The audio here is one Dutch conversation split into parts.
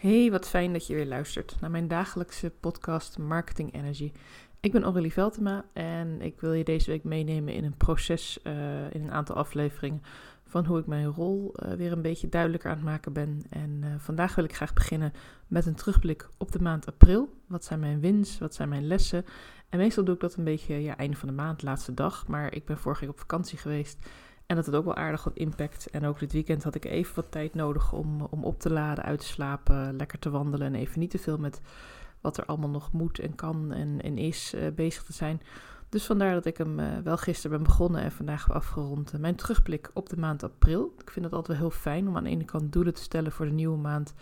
Hey, wat fijn dat je weer luistert naar mijn dagelijkse podcast Marketing Energy. Ik ben Aurélie Veltema en ik wil je deze week meenemen in een proces, uh, in een aantal afleveringen, van hoe ik mijn rol uh, weer een beetje duidelijker aan het maken ben. En uh, vandaag wil ik graag beginnen met een terugblik op de maand april. Wat zijn mijn wins, wat zijn mijn lessen? En meestal doe ik dat een beetje ja, einde van de maand, laatste dag, maar ik ben vorige week op vakantie geweest. En dat had ook wel aardig wat impact. En ook dit weekend had ik even wat tijd nodig om, om op te laden, uit te slapen, lekker te wandelen. En even niet te veel met wat er allemaal nog moet en kan en, en is uh, bezig te zijn. Dus vandaar dat ik hem uh, wel gisteren ben begonnen en vandaag afgerond. Uh, mijn terugblik op de maand april. Ik vind het altijd wel heel fijn om aan de ene kant doelen te stellen voor de nieuwe maand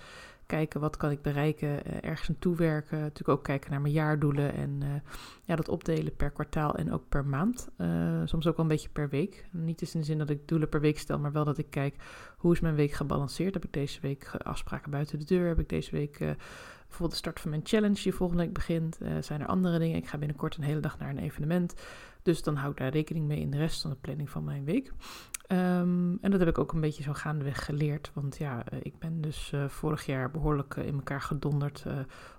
kijken wat kan ik bereiken, uh, ergens naartoe werken. Natuurlijk ook kijken naar mijn jaardoelen en uh, ja, dat opdelen per kwartaal en ook per maand. Uh, soms ook wel een beetje per week. Niet eens in de zin dat ik doelen per week stel, maar wel dat ik kijk hoe is mijn week gebalanceerd. Heb ik deze week afspraken buiten de deur? Heb ik deze week bijvoorbeeld de start van mijn challenge die volgende week begint? zijn er andere dingen? Ik ga binnenkort een hele dag naar een evenement. Dus dan hou ik daar rekening mee in de rest van de planning van mijn week. Um, en dat heb ik ook een beetje zo gaandeweg geleerd. Want ja, ik ben dus uh, vorig jaar behoorlijk uh, in elkaar gedonderd.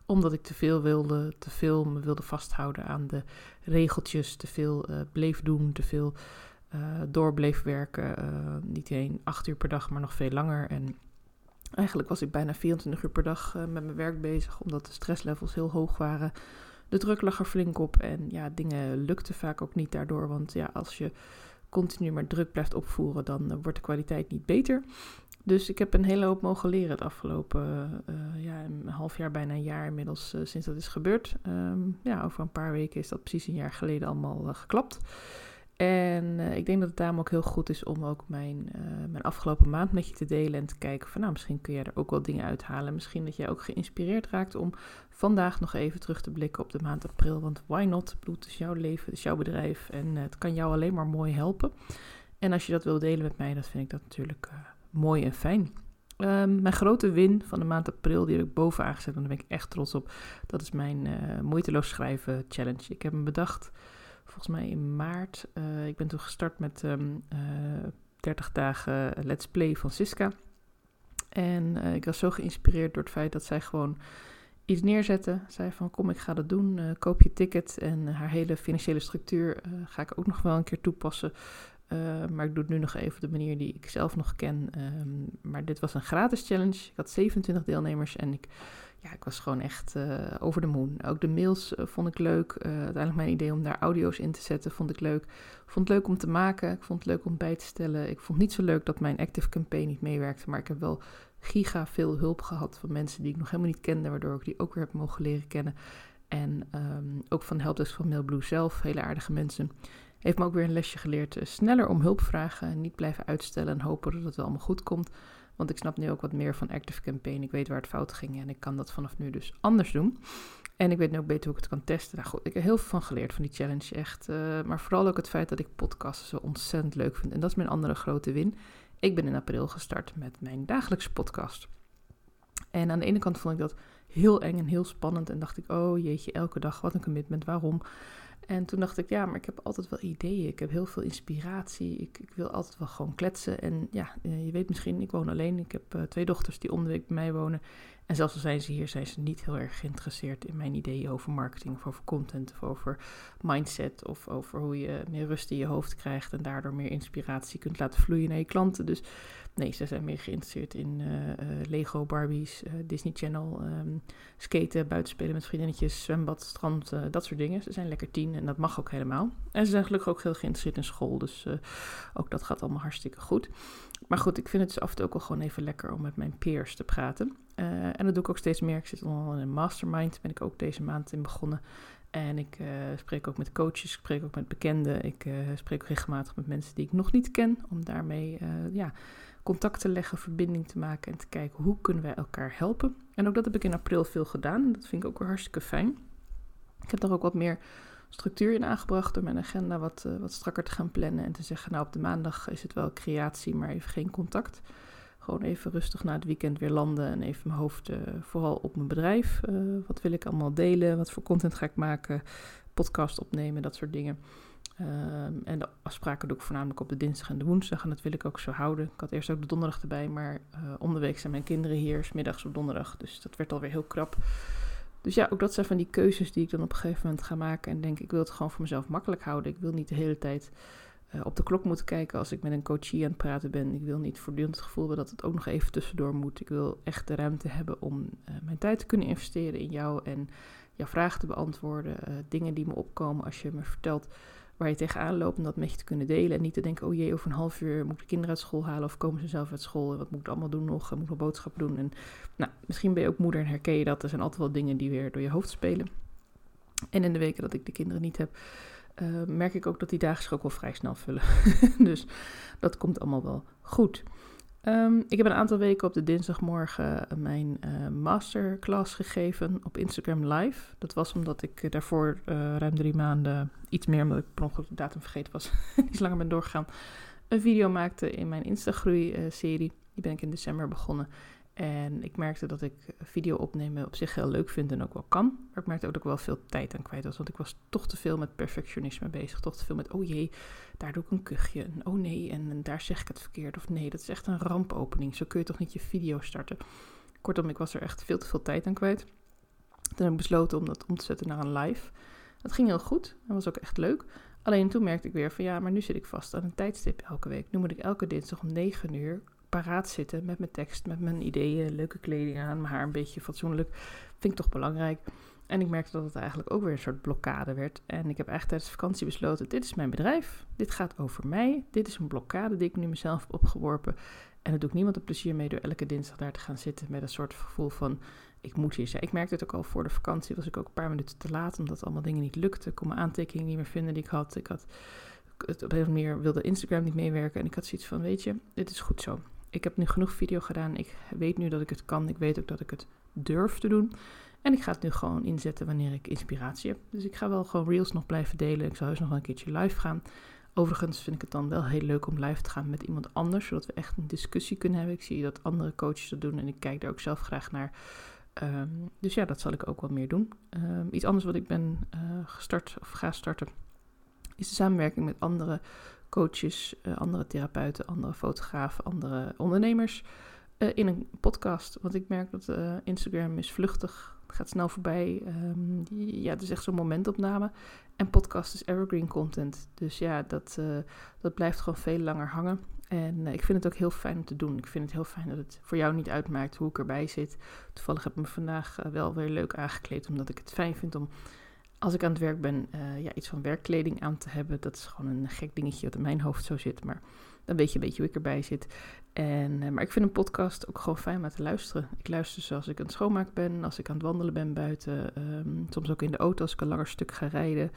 Omdat ik te veel wilde, te veel me wilde vasthouden aan de regeltjes. Te veel bleef doen, te veel door bleef werken. niet alleen acht uur per dag, maar nog veel langer. En eigenlijk was ik bijna 24 uur per dag met mijn werk bezig. Omdat de stresslevels heel hoog waren. De druk lag er flink op. En ja, dingen lukten vaak ook niet daardoor. Want ja, als je continu maar druk blijft opvoeren, dan uh, wordt de kwaliteit niet beter. Dus ik heb een hele hoop mogen leren het afgelopen uh, ja, een half jaar, bijna een jaar inmiddels uh, sinds dat is gebeurd. Um, ja, over een paar weken is dat precies een jaar geleden allemaal geklapt. En uh, ik denk dat het daarom ook heel goed is om ook mijn, uh, mijn afgelopen maand met je te delen en te kijken van nou, misschien kun jij er ook wel dingen uithalen. Misschien dat jij ook geïnspireerd raakt om vandaag nog even terug te blikken op de maand april. Want why not? Het is jouw leven, is jouw bedrijf en uh, het kan jou alleen maar mooi helpen. En als je dat wil delen met mij, dan vind ik dat natuurlijk mooi en fijn. Um, mijn grote win van de maand april, die heb ik bovenaan gezet, en daar ben ik echt trots op. Dat is mijn moeiteloos schrijven challenge. Ik heb hem bedacht volgens mij in maart. Uh, ik ben toen gestart met um, uh, 30 dagen Let's Play van Siska. En uh, ik was zo geïnspireerd door het feit dat zij gewoon iets neerzette. Zei van kom, ik ga dat doen. Koop je ticket. En haar hele financiële structuur ga ik ook nog wel een keer toepassen. maar ik doe het nu nog even de manier die ik zelf nog ken. Um, maar dit was een gratis challenge. Ik had 27 deelnemers en ik ja, ik was gewoon echt uh, over de moon. Ook de mails uh, vond ik leuk. Uh, uiteindelijk mijn idee om daar audio's in te zetten vond ik leuk. Ik vond het leuk om te maken. Ik vond het leuk om bij te stellen. Ik vond het niet zo leuk dat mijn Active Campaign niet meewerkte. Maar ik heb wel giga veel hulp gehad van mensen die ik nog helemaal niet kende. Waardoor ik die ook weer heb mogen leren kennen. En um, ook van Helpdesk van Mailblue zelf. Hele aardige mensen. Heeft me ook weer een lesje geleerd. sneller om hulp vragen. Niet blijven uitstellen en hopen dat het wel allemaal goed komt. Want ik snap nu ook wat meer van Active Campaign. Ik weet waar het fout ging en ik kan dat vanaf nu dus anders doen. En ik weet nu ook beter hoe ik het kan testen. Nou goed, ik heb heel veel van geleerd van die challenge, echt. Uh, maar vooral ook het feit dat ik podcasten zo ontzettend leuk vind. En dat is mijn andere grote win. Ik ben in april gestart met mijn dagelijkse podcast. En aan de ene kant vond ik dat heel eng en heel spannend. En dacht ik, oh jeetje, elke dag, wat een commitment, waarom? En toen dacht ik, ja, maar ik heb altijd wel ideeën. Ik heb heel veel inspiratie. Ik, ik wil altijd wel gewoon kletsen. En ja, eh, je weet misschien, ik woon alleen. Ik heb uh, twee dochters die om de week bij mij wonen. En zelfs al zijn ze hier, zijn ze niet heel erg geïnteresseerd in mijn ideeën over marketing of over content of over mindset of over hoe je meer rust in je hoofd krijgt en daardoor meer inspiratie kunt laten vloeien naar je klanten. Dus nee, ze zijn meer geïnteresseerd in uh, uh, Lego, Barbies, uh, Disney Channel, um, skaten, buitenspelen met vriendinnetjes, zwembad, strand, dat soort dingen. Ze zijn lekker tien en dat mag ook helemaal. En ze zijn gelukkig ook heel geïnteresseerd in school, dus ook dat gaat allemaal hartstikke goed. Maar goed, ik vind het dus af en toe ook wel gewoon even lekker om met mijn peers te praten. Uh, en dat doe ik ook steeds meer. Ik zit al in een mastermind, ben ik ook deze maand in begonnen. En ik uh, spreek ook met coaches, ik spreek ook met bekenden. Ik uh, spreek regelmatig met mensen die ik nog niet ken. Om daarmee ja, contact te leggen, verbinding te maken en te kijken hoe kunnen wij elkaar helpen. En ook dat heb ik in april veel gedaan. Dat vind ik ook weer hartstikke fijn. Ik heb daar ook wat meer structuur in aangebracht door mijn agenda wat, wat strakker te gaan plannen en te zeggen, nou op de maandag is het wel creatie, maar even geen contact. Gewoon even rustig na het weekend weer landen en even mijn hoofd uh, vooral op mijn bedrijf. Uh, wat wil ik allemaal delen? Wat voor content ga ik maken? Podcast opnemen, dat soort dingen. Ehm, en de afspraken doe ik voornamelijk op de dinsdag en de woensdag. En dat wil ik ook zo houden. Ik had eerst ook de donderdag erbij, maar uh, zijn mijn kinderen hier, smiddags op donderdag. Dus dat werd alweer heel krap. Dus ja, ook dat zijn van die keuzes die ik dan op een gegeven moment ga maken. En denk, ik wil het gewoon voor mezelf makkelijk houden. Ik wil niet de hele tijd uh, op de klok moeten kijken als ik met een coachie aan het praten ben. Ik wil niet voortdurend het gevoel hebben dat het ook nog even tussendoor moet. Ik wil echt de ruimte hebben om uh, mijn tijd te kunnen investeren in jou en jouw vragen te beantwoorden. dingen die me opkomen als je me vertelt waar je tegenaan loopt om dat met je te kunnen delen. En niet te denken, oh jee, over een half uur moet ik de kinderen uit school halen of komen ze zelf uit school en wat moet ik allemaal doen nog, en moet ik nog boodschappen doen. En nou, misschien ben je ook moeder en herken je dat. Er zijn altijd wel dingen die weer door je hoofd spelen. En in de weken dat ik de kinderen niet heb, uh, merk ik ook dat die dagen zich ook wel vrij snel vullen. dus dat komt allemaal wel goed. Um, ik heb een aantal weken op de dinsdagmorgen mijn uh, masterclass gegeven op Instagram Live. Dat was omdat ik daarvoor ruim drie maanden, iets meer omdat ik de datum vergeten was, iets langer ben doorgegaan, een video maakte in mijn Instagroei-serie. Die ben ik in december begonnen. En ik merkte dat ik video opnemen op zich heel leuk vind en ook wel kan. Maar ik merkte ook dat ik wel veel tijd aan kwijt was. Want ik was toch te veel met perfectionisme bezig. Toch te veel met, oh jee, daar doe ik een kuchje. En oh nee, en, daar zeg ik het verkeerd. Of nee, dat is echt een rampopening. Zo kun je toch niet je video starten. Kortom, ik was er echt veel te veel tijd aan kwijt. Toen heb ik besloten om dat om te zetten naar een live. Dat ging heel goed. Dat was ook echt leuk. Alleen toen merkte ik weer van ja, maar nu zit ik vast aan een tijdstip elke week. Nu moet ik elke dinsdag om 9 uur paraat zitten met mijn tekst, met mijn ideeën, leuke kleding aan, mijn haar een beetje fatsoenlijk. Vind ik toch belangrijk. En ik merkte dat het eigenlijk ook weer een soort blokkade werd. En ik heb eigenlijk tijdens de vakantie besloten: dit is mijn bedrijf. Dit gaat over mij. Dit is een blokkade die ik nu mezelf heb opgeworpen. En dat doe ik niemand een plezier mee door elke dinsdag daar te gaan zitten met een soort gevoel van: ik moet hier zijn. Ik merkte het ook al voor de vakantie. Was ik ook een paar minuten te laat omdat allemaal dingen niet lukten. Ik kon mijn aantekeningen niet meer vinden die ik had. Ik had het op een wilde Instagram niet meewerken. En ik had zoiets van: weet je, dit is goed zo ik heb nu genoeg video gedaan. Ik weet nu dat ik het kan. Ik weet ook dat ik het durf te doen. En ik ga het nu gewoon inzetten wanneer ik inspiratie heb. Dus ik ga wel gewoon reels nog blijven delen. Ik zal heus nog wel een keertje live gaan. Overigens vind ik het dan wel heel leuk om live te gaan met iemand anders, zodat we echt een discussie kunnen hebben. Ik zie dat andere coaches dat doen en ik kijk daar ook zelf graag naar. Um, dus ja, dat zal ik ook wel meer doen. Um, iets anders wat ik ben uh, gestart of ga starten, is de samenwerking met andere coaches, uh, andere therapeuten, andere fotografen, andere ondernemers uh, in een podcast. Want ik merk dat uh, Instagram is vluchtig, gaat snel voorbij. Um, ja, het is echt zo'n momentopname. En podcast is evergreen content. Dus ja, dat, dat blijft gewoon veel langer hangen. En ik vind het ook heel fijn om te doen. Ik vind het heel fijn dat het voor jou niet uitmaakt hoe ik erbij zit. Toevallig heb ik me vandaag wel weer leuk aangekleed, omdat ik het fijn vind om als ik aan het werk ben, uh, ja, iets van werkkleding aan te hebben. Dat is gewoon een gek dingetje wat in mijn hoofd zo zit. Maar dan weet je een beetje hoe ik erbij zit. En, uh, maar ik vind een podcast ook gewoon fijn om te luisteren. Ik luister zoals ik aan het schoonmaken ben, als ik aan het wandelen ben buiten. Um, soms ook in de auto als ik een langer stuk ga rijden.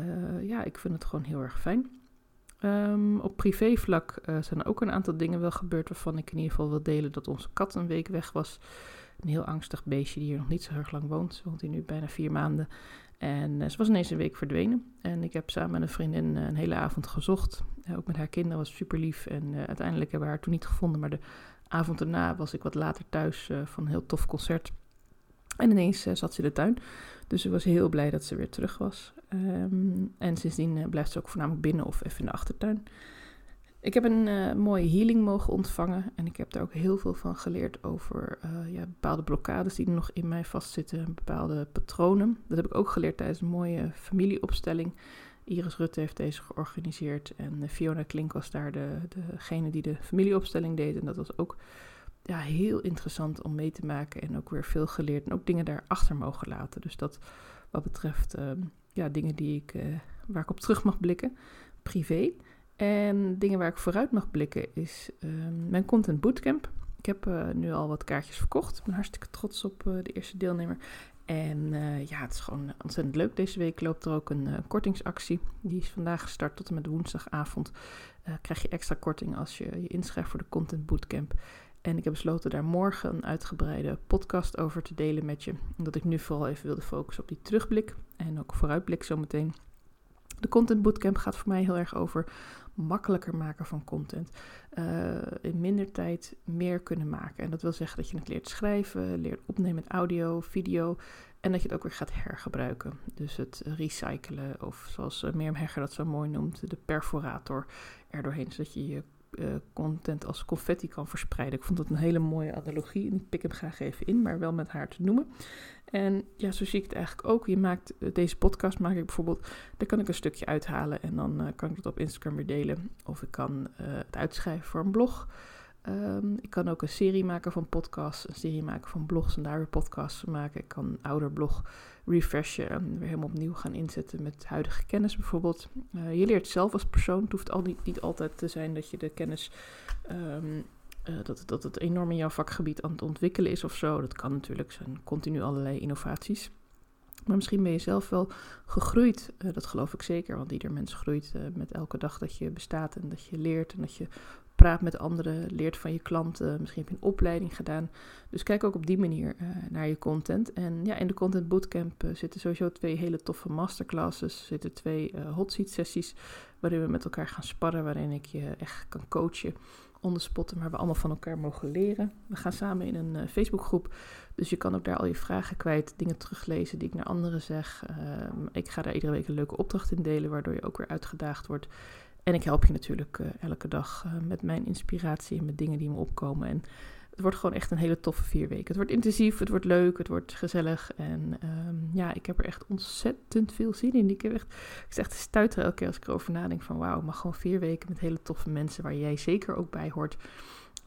Uh, ja, ik vind het gewoon heel erg fijn. Um, op privévlak zijn er ook een aantal dingen wel gebeurd waarvan ik in ieder geval wil delen dat onze kat een week weg was. Een heel angstig beestje die hier nog niet zo erg lang woont. Ze woont hier nu bijna vier maanden. En eh, ze was ineens een week verdwenen. En ik heb samen met een vriendin eh, een hele avond gezocht. ook met haar kinderen was super lief. En eh, uiteindelijk hebben we haar toen niet gevonden. Maar de avond erna was ik wat later thuis van een heel tof concert. En ineens zat ze in de tuin. Dus ik was heel blij dat ze weer terug was. Ehm, en sindsdien blijft ze ook voornamelijk binnen of even in de achtertuin. Ik heb een uh, mooie healing mogen ontvangen en ik heb daar ook heel veel van geleerd over uh, ja, bepaalde blokkades die er nog in mij vastzitten, bepaalde patronen. Dat heb ik ook geleerd tijdens een mooie familieopstelling. Iris Rutte heeft deze georganiseerd en Fiona Klink was daar de, degene die de familieopstelling deed. En dat was ook ja, heel interessant om mee te maken en ook weer veel geleerd en ook dingen daarachter mogen laten. Dus dat wat betreft uh, ja, dingen die ik, waar ik op terug mag blikken, privé. En dingen waar ik vooruit mag blikken is um, mijn Content Bootcamp. Ik heb uh, nu al wat kaartjes verkocht. Ik ben hartstikke trots op uh, de eerste deelnemer. En uh, ja, het is gewoon ontzettend leuk. Deze week loopt er ook een kortingsactie. Die is vandaag gestart tot en met woensdagavond. krijg je extra korting als je je inschrijft voor de Content Bootcamp. En ik heb besloten daar morgen een uitgebreide podcast over te delen met je. Omdat ik nu vooral even wilde focussen op die terugblik en ook vooruitblik zometeen. De Content Bootcamp gaat voor mij heel erg over makkelijker maken van content. Uh, in minder tijd meer kunnen maken. En dat wil zeggen dat je het leert schrijven, leert opnemen met audio, video. En dat je het ook weer gaat hergebruiken. Dus het recyclen, of zoals uh, Mirjam Hegger dat zo mooi noemt, de perforator erdoorheen. Zodat je je uh, content als confetti kan verspreiden. Ik vond dat een hele mooie analogie en ik pik hem graag even in, maar wel met haar te noemen. En ja, zo zie ik het eigenlijk ook. Je maakt eh, deze podcast, maak ik bijvoorbeeld, daar kan ik een stukje uithalen en dan uh, kan ik het op Instagram weer delen. Of ik kan het uitschrijven voor een blog. Um, ik kan ook een serie maken van podcasts, een serie maken van blogs en daar weer podcasts maken. Ik kan een ouder blog refreshen en weer helemaal opnieuw gaan inzetten met huidige kennis bijvoorbeeld. Je leert zelf als persoon. Het hoeft al niet, niet altijd te zijn dat je de kennis, um, uh, dat, dat het enorm in jouw vakgebied aan het ontwikkelen is of zo. Dat kan natuurlijk, zijn continu allerlei innovaties. Maar misschien ben je zelf wel gegroeid. Uh, dat geloof ik zeker, want ieder mens groeit met elke dag dat je bestaat en dat je leert en dat je praat met anderen, leert van je klanten. Misschien heb je een opleiding gedaan. Dus kijk ook op die manier uh, naar je content. En ja, in de Content Bootcamp uh, zitten sowieso twee hele toffe masterclasses. zitten twee uh, hot seat sessies waarin we met elkaar gaan sparren. Waarin ik je echt kan coachen, onderspotten, maar we allemaal van elkaar mogen leren. We gaan samen in een Facebookgroep. Dus je kan ook daar al je vragen kwijt, dingen teruglezen die ik naar anderen zeg. Ehm, ik ga daar iedere week een leuke opdracht in delen, waardoor je ook weer uitgedaagd wordt. En ik help je natuurlijk uh, elke dag uh, met mijn inspiratie en met dingen die me opkomen. En het wordt gewoon echt een hele toffe vier weken. Het wordt intensief, het wordt leuk, het wordt gezellig. En um, ja, ik heb er echt ontzettend veel zin in. Ik heb echt, ik zeg elke keer als ik erover nadenk van wauw, maar gewoon vier weken met hele toffe mensen waar jij zeker ook bij hoort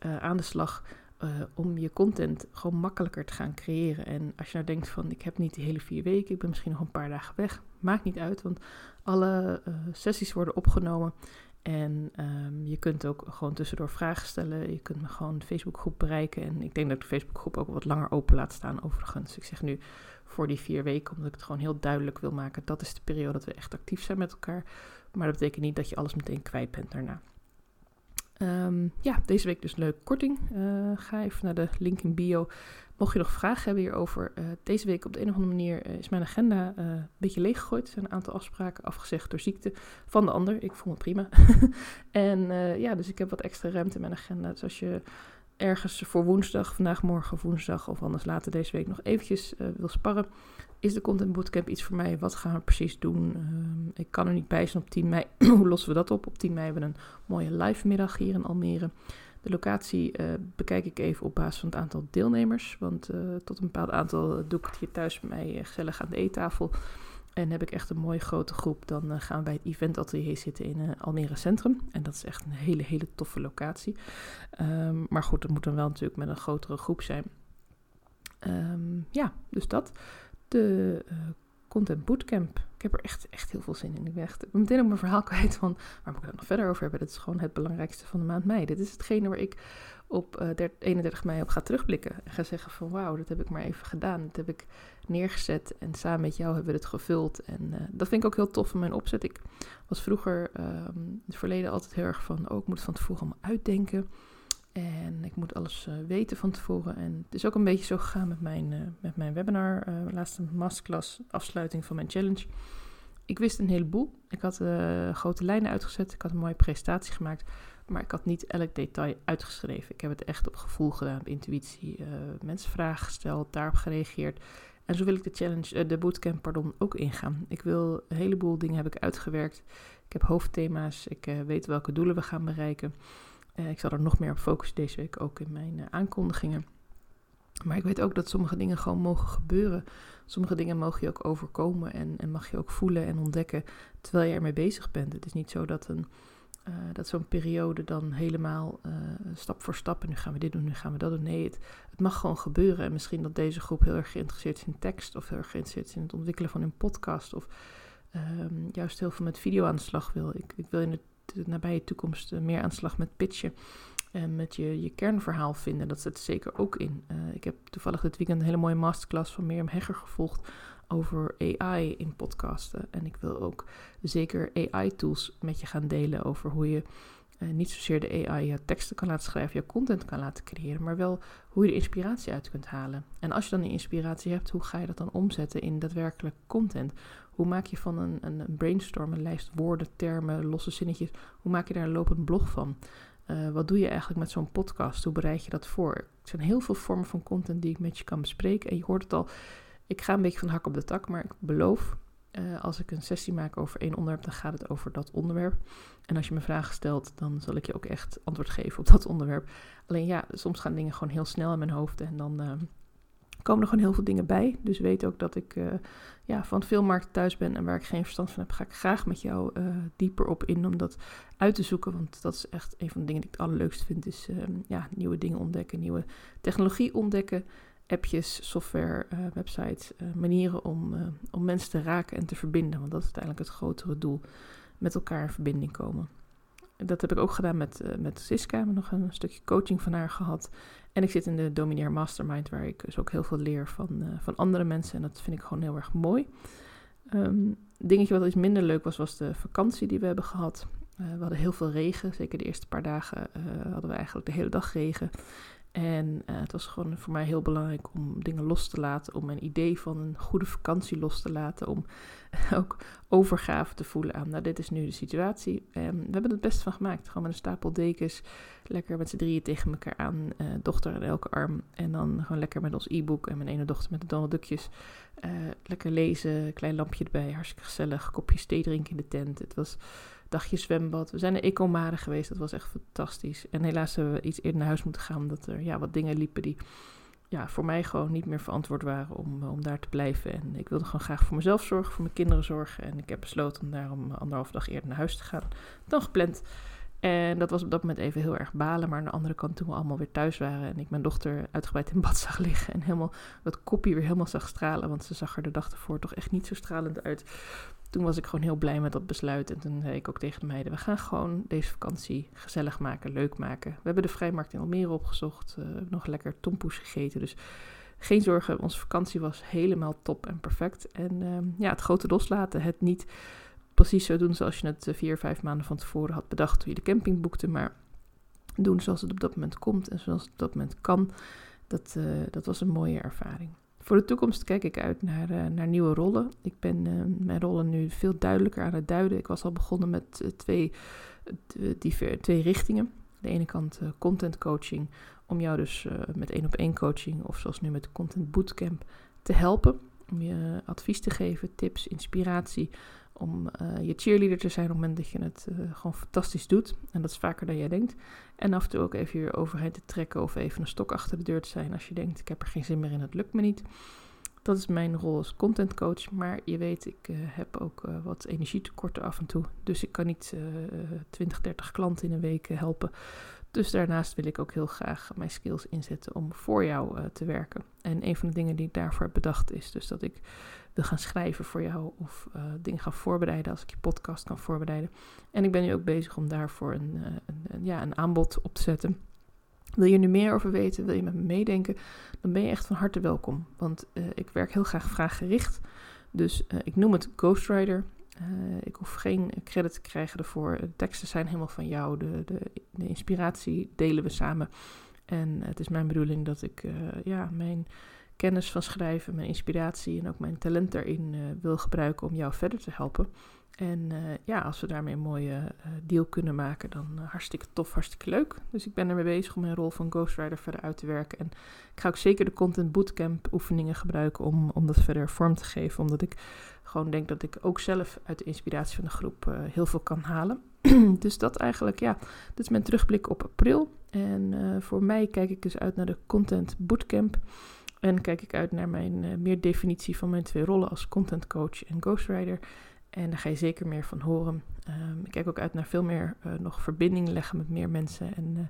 uh, aan de slag. Uh, om je content gewoon makkelijker te gaan creëren. En als je nou denkt van ik heb niet die hele vier weken, ik ben misschien nog een paar dagen weg. Maakt niet uit, want alle uh, sessies worden opgenomen. En um, je kunt ook gewoon tussendoor vragen stellen. Je kunt me gewoon de Facebookgroep bereiken. En ik denk dat de Facebookgroep ook wat langer open laat staan overigens. Ik zeg nu voor die vier weken, omdat ik het gewoon heel duidelijk wil maken. Dat is de periode dat we echt actief zijn met elkaar. Maar dat betekent niet dat je alles meteen kwijt bent daarna. Um, ja, deze week dus leuk korting. Uh, ga even naar de link in bio. Mocht je nog vragen hebben hierover, uh, deze week op de een of andere manier uh, is mijn agenda een beetje leeggegooid. Er zijn een aantal afspraken afgezegd door ziekte van de ander. Ik voel me prima. en ja, dus ik heb wat extra ruimte in mijn agenda. Dus als je ergens voor woensdag, vandaag, morgen, woensdag of anders later deze week nog eventjes wil sparren, is de Content Bootcamp iets voor mij? Wat gaan we precies doen? Uh, ik kan er niet bij zijn op 10 mei. Hoe lossen we dat op? Op 10 mei hebben we een mooie live middag hier in Almere. De locatie uh, bekijk ik even op basis van het aantal deelnemers. Want uh, tot een bepaald aantal doe ik het hier thuis bij mij eh, gezellig aan de eettafel. En heb ik echt een mooie grote groep, dan gaan we bij het eventatelier zitten in Almere Centrum. En dat is echt een hele, hele toffe locatie. Um, maar goed, het moet dan wel natuurlijk met een grotere groep zijn. Um, ja, dus dat de uh, Content Bootcamp. Ik heb er echt, echt heel veel zin in. Ik ben, echt, meteen op mijn verhaal kwijt van waar moet ik het nog verder over hebben. Dat is gewoon het belangrijkste van de maand mei. Dit is hetgene waar ik op uh, 31 mei op ga terugblikken. En ga zeggen van wauw, dat heb ik maar even gedaan. Dat heb ik neergezet en samen met jou hebben we het gevuld. En uh, dat vind ik ook heel tof van mijn opzet. Ik was vroeger uh, in het verleden altijd heel erg van, oh ik moet van tevoren allemaal uitdenken. En ik moet alles uh, weten van tevoren. En het is ook een beetje zo gegaan met mijn, uh, met mijn webinar, uh, laatste masterclass, afsluiting van mijn challenge. Ik wist een heleboel. Ik had grote lijnen uitgezet. Ik had een mooie presentatie gemaakt. Maar ik had niet elk detail uitgeschreven. Ik heb het echt op gevoel gedaan, op intuïtie. mensen vragen gesteld, daarop gereageerd. En zo wil ik de challenge, de bootcamp, pardon, ook ingaan. Ik wil een heleboel dingen heb ik uitgewerkt. Ik heb hoofdthema's. Ik weet welke doelen we gaan bereiken. Uh, ik zal er nog meer op focussen deze week ook in mijn uh, aankondigingen. Maar ik weet ook dat sommige dingen gewoon mogen gebeuren. Sommige dingen mogen je ook overkomen en, en mag je ook voelen en ontdekken terwijl je ermee bezig bent. Het is niet zo dat, een, uh, dat zo'n periode dan helemaal stap voor stap en nu gaan we dit doen, nu gaan we dat doen. Nee, het, het, mag gewoon gebeuren. En misschien dat deze groep heel erg geïnteresseerd is in tekst of heel erg geïnteresseerd is in het ontwikkelen van een podcast of um, juist heel veel met video aan de slag wil. Ik, ik wil in het de nabije toekomst eh, meer aan de slag met pitchen. En met je, je kernverhaal vinden. Dat zit zeker ook in. Uh, ik heb toevallig dit weekend een hele mooie masterclass van Mirjam Hegger gevolgd over AI in podcasten. En ik wil ook zeker AI-tools met je gaan delen over hoe je Uh, niet zozeer de AI je teksten kan laten schrijven, je content kan laten creëren, maar wel hoe je de inspiratie uit kunt halen. En als je dan die inspiratie hebt, hoe ga je dat dan omzetten in daadwerkelijk content? Hoe maak je van een, een, brainstorm, een lijst woorden, termen, losse zinnetjes, hoe maak je daar een lopend blog van? Uh, wat doe je eigenlijk met zo'n podcast? Hoe bereid je dat voor? Er zijn heel veel vormen van content die ik met je kan bespreken. En je hoort het al, ik ga een beetje van hak op de tak, maar ik beloof, uh, als ik een sessie maak over één onderwerp, dan gaat het over dat onderwerp. En als je me vragen stelt, dan zal ik je ook echt antwoord geven op dat onderwerp. Alleen ja, soms gaan dingen gewoon heel snel in mijn hoofd en dan uh, komen er gewoon heel veel dingen bij. Dus weet ook dat ik uh, ja, van veel markten thuis ben en waar ik geen verstand van heb, ga ik graag met jou dieper op in om dat uit te zoeken. Want dat is echt een van de dingen die ik het allerleukste vind, is ja, nieuwe dingen ontdekken, nieuwe technologie ontdekken appjes, software, uh, websites, uh, manieren om, uh, om mensen te raken en te verbinden. Want dat is uiteindelijk het grotere doel. Met elkaar in verbinding komen. Dat heb ik ook gedaan met, met Siska. We nog een stukje coaching van haar gehad. En ik zit in de Domineer Mastermind, waar ik dus ook heel veel leer van, van andere mensen. En dat vind ik gewoon heel erg mooi. Um, dingetje wat iets minder leuk was, was de vakantie die we hebben gehad. we hadden heel veel regen. Zeker de eerste paar dagen hadden we eigenlijk de hele dag regen. En uh, het was gewoon voor mij heel belangrijk om dingen los te laten, om mijn idee van een goede vakantie los te laten, om ook overgave te voelen aan, nou dit is nu de situatie. En we hebben het best van gemaakt, gewoon met een stapel dekens, lekker met z'n drieën tegen elkaar aan, uh, dochter in elke arm. En dan gewoon lekker met ons e-book en mijn ene dochter met de Donald Duckjes. Uh, lekker lezen, klein lampje erbij, hartstikke gezellig, kopje thee drinken in de tent. Het was dagje zwembad. We zijn naar Ecomare geweest, dat was echt fantastisch. En helaas hebben we iets eerder naar huis moeten gaan, omdat er ja, wat dingen liepen die ja, voor mij gewoon niet meer verantwoord waren om, om daar te blijven. En ik wilde gewoon graag voor mezelf zorgen, voor mijn kinderen zorgen. En ik heb besloten om daarom anderhalf dag eerder naar huis te gaan dan gepland. En dat was op dat moment even heel erg balen. Maar aan de andere kant, toen we allemaal weer thuis waren en ik mijn dochter uitgebreid in bad zag liggen en helemaal dat kopje weer helemaal zag stralen, want ze zag er de dag ervoor toch echt niet zo stralend uit toen was ik gewoon heel blij met dat besluit. En toen zei ik ook tegen de meiden: we gaan gewoon deze vakantie gezellig maken, leuk maken. We hebben de vrijmarkt in Almere opgezocht, uh, nog lekker tompoes gegeten. Dus geen zorgen, onze vakantie was helemaal top en perfect. En uh, ja, het grote loslaten, het niet precies zo doen zoals je het eh, vier, vijf maanden van tevoren had bedacht toen je de camping boekte, maar doen zoals het op dat moment komt en zoals het op dat moment kan. Dat, uh, dat was een mooie ervaring. Voor de toekomst kijk ik uit naar, uh, naar nieuwe rollen. Ik ben uh, mijn rollen nu veel duidelijker aan het duiden. Ik was al begonnen met uh, twee, diver, twee richtingen. De ene kant content coaching, om jou dus met één op één coaching of zoals nu met content bootcamp te helpen. Om je advies te geven, tips, inspiratie. Om je cheerleader te zijn op het moment dat je het gewoon fantastisch doet. En dat is vaker dan jij denkt. En af en toe ook even je overheid te trekken of even een stok achter de deur te zijn als je denkt, ik heb er geen zin meer in, het lukt me niet. Dat is mijn rol als content coach, maar je weet, ik uh, heb ook wat energietekorten af en toe. Dus ik kan niet uh, 20, 30 klanten in een week eh, helpen. Dus daarnaast wil ik ook heel graag mijn skills inzetten om voor jou te werken. En een van de dingen die ik daarvoor heb bedacht is dus dat ik wil gaan schrijven voor jou of uh, dingen gaan voorbereiden als ik je podcast kan voorbereiden. En ik ben nu ook bezig om daarvoor een, uh, een, ja, een aanbod op te zetten. Wil je nu meer over weten, wil je met me meedenken, dan ben je echt van harte welkom. Want ik werk heel graag vraaggericht. Dus ik noem het Ghostwriter. Ik hoef geen credit te krijgen ervoor. De teksten zijn helemaal van jou. De, de, de inspiratie delen we samen. En het is mijn bedoeling dat ik ja, mijn kennis van schrijven, mijn inspiratie en ook mijn talent daarin uh, wil gebruiken om jou verder te helpen. En uh, ja, als we daarmee een mooie uh, deal kunnen maken, dan hartstikke tof, hartstikke leuk. Dus ik ben ermee bezig om mijn rol van ghostwriter verder uit te werken. En ik ga ook zeker de Content Bootcamp oefeningen gebruiken om, om dat verder vorm te geven. Omdat ik gewoon denk dat ik ook zelf uit de inspiratie van de groep heel veel kan halen. dus dat eigenlijk, ja, dit is mijn terugblik op april. En voor mij kijk ik dus uit naar de Content Bootcamp. En kijk ik uit naar mijn meer definitie van mijn twee rollen als content coach en ghostwriter. En daar ga je zeker meer van horen. Um, ik kijk ook uit naar veel meer uh, nog verbinding leggen met meer mensen. En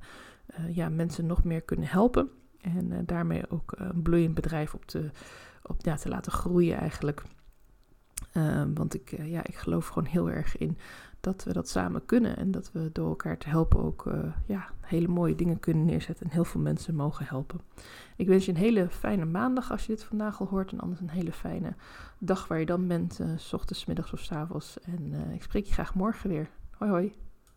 uh, ja, mensen nog meer kunnen helpen. En daarmee ook een bloeiend bedrijf op te, op, te laten groeien eigenlijk. Um, want ik, ja, ik geloof gewoon heel erg in dat we dat samen kunnen. En dat we door elkaar te helpen ook uh, ja, hele mooie dingen kunnen neerzetten. En heel veel mensen mogen helpen. Ik wens je een hele fijne maandag als je dit vandaag al hoort. En anders een hele fijne dag waar je dan bent. Uh, s ochtends, middags of s avonds. En uh, ik spreek je graag morgen weer. Hoi hoi.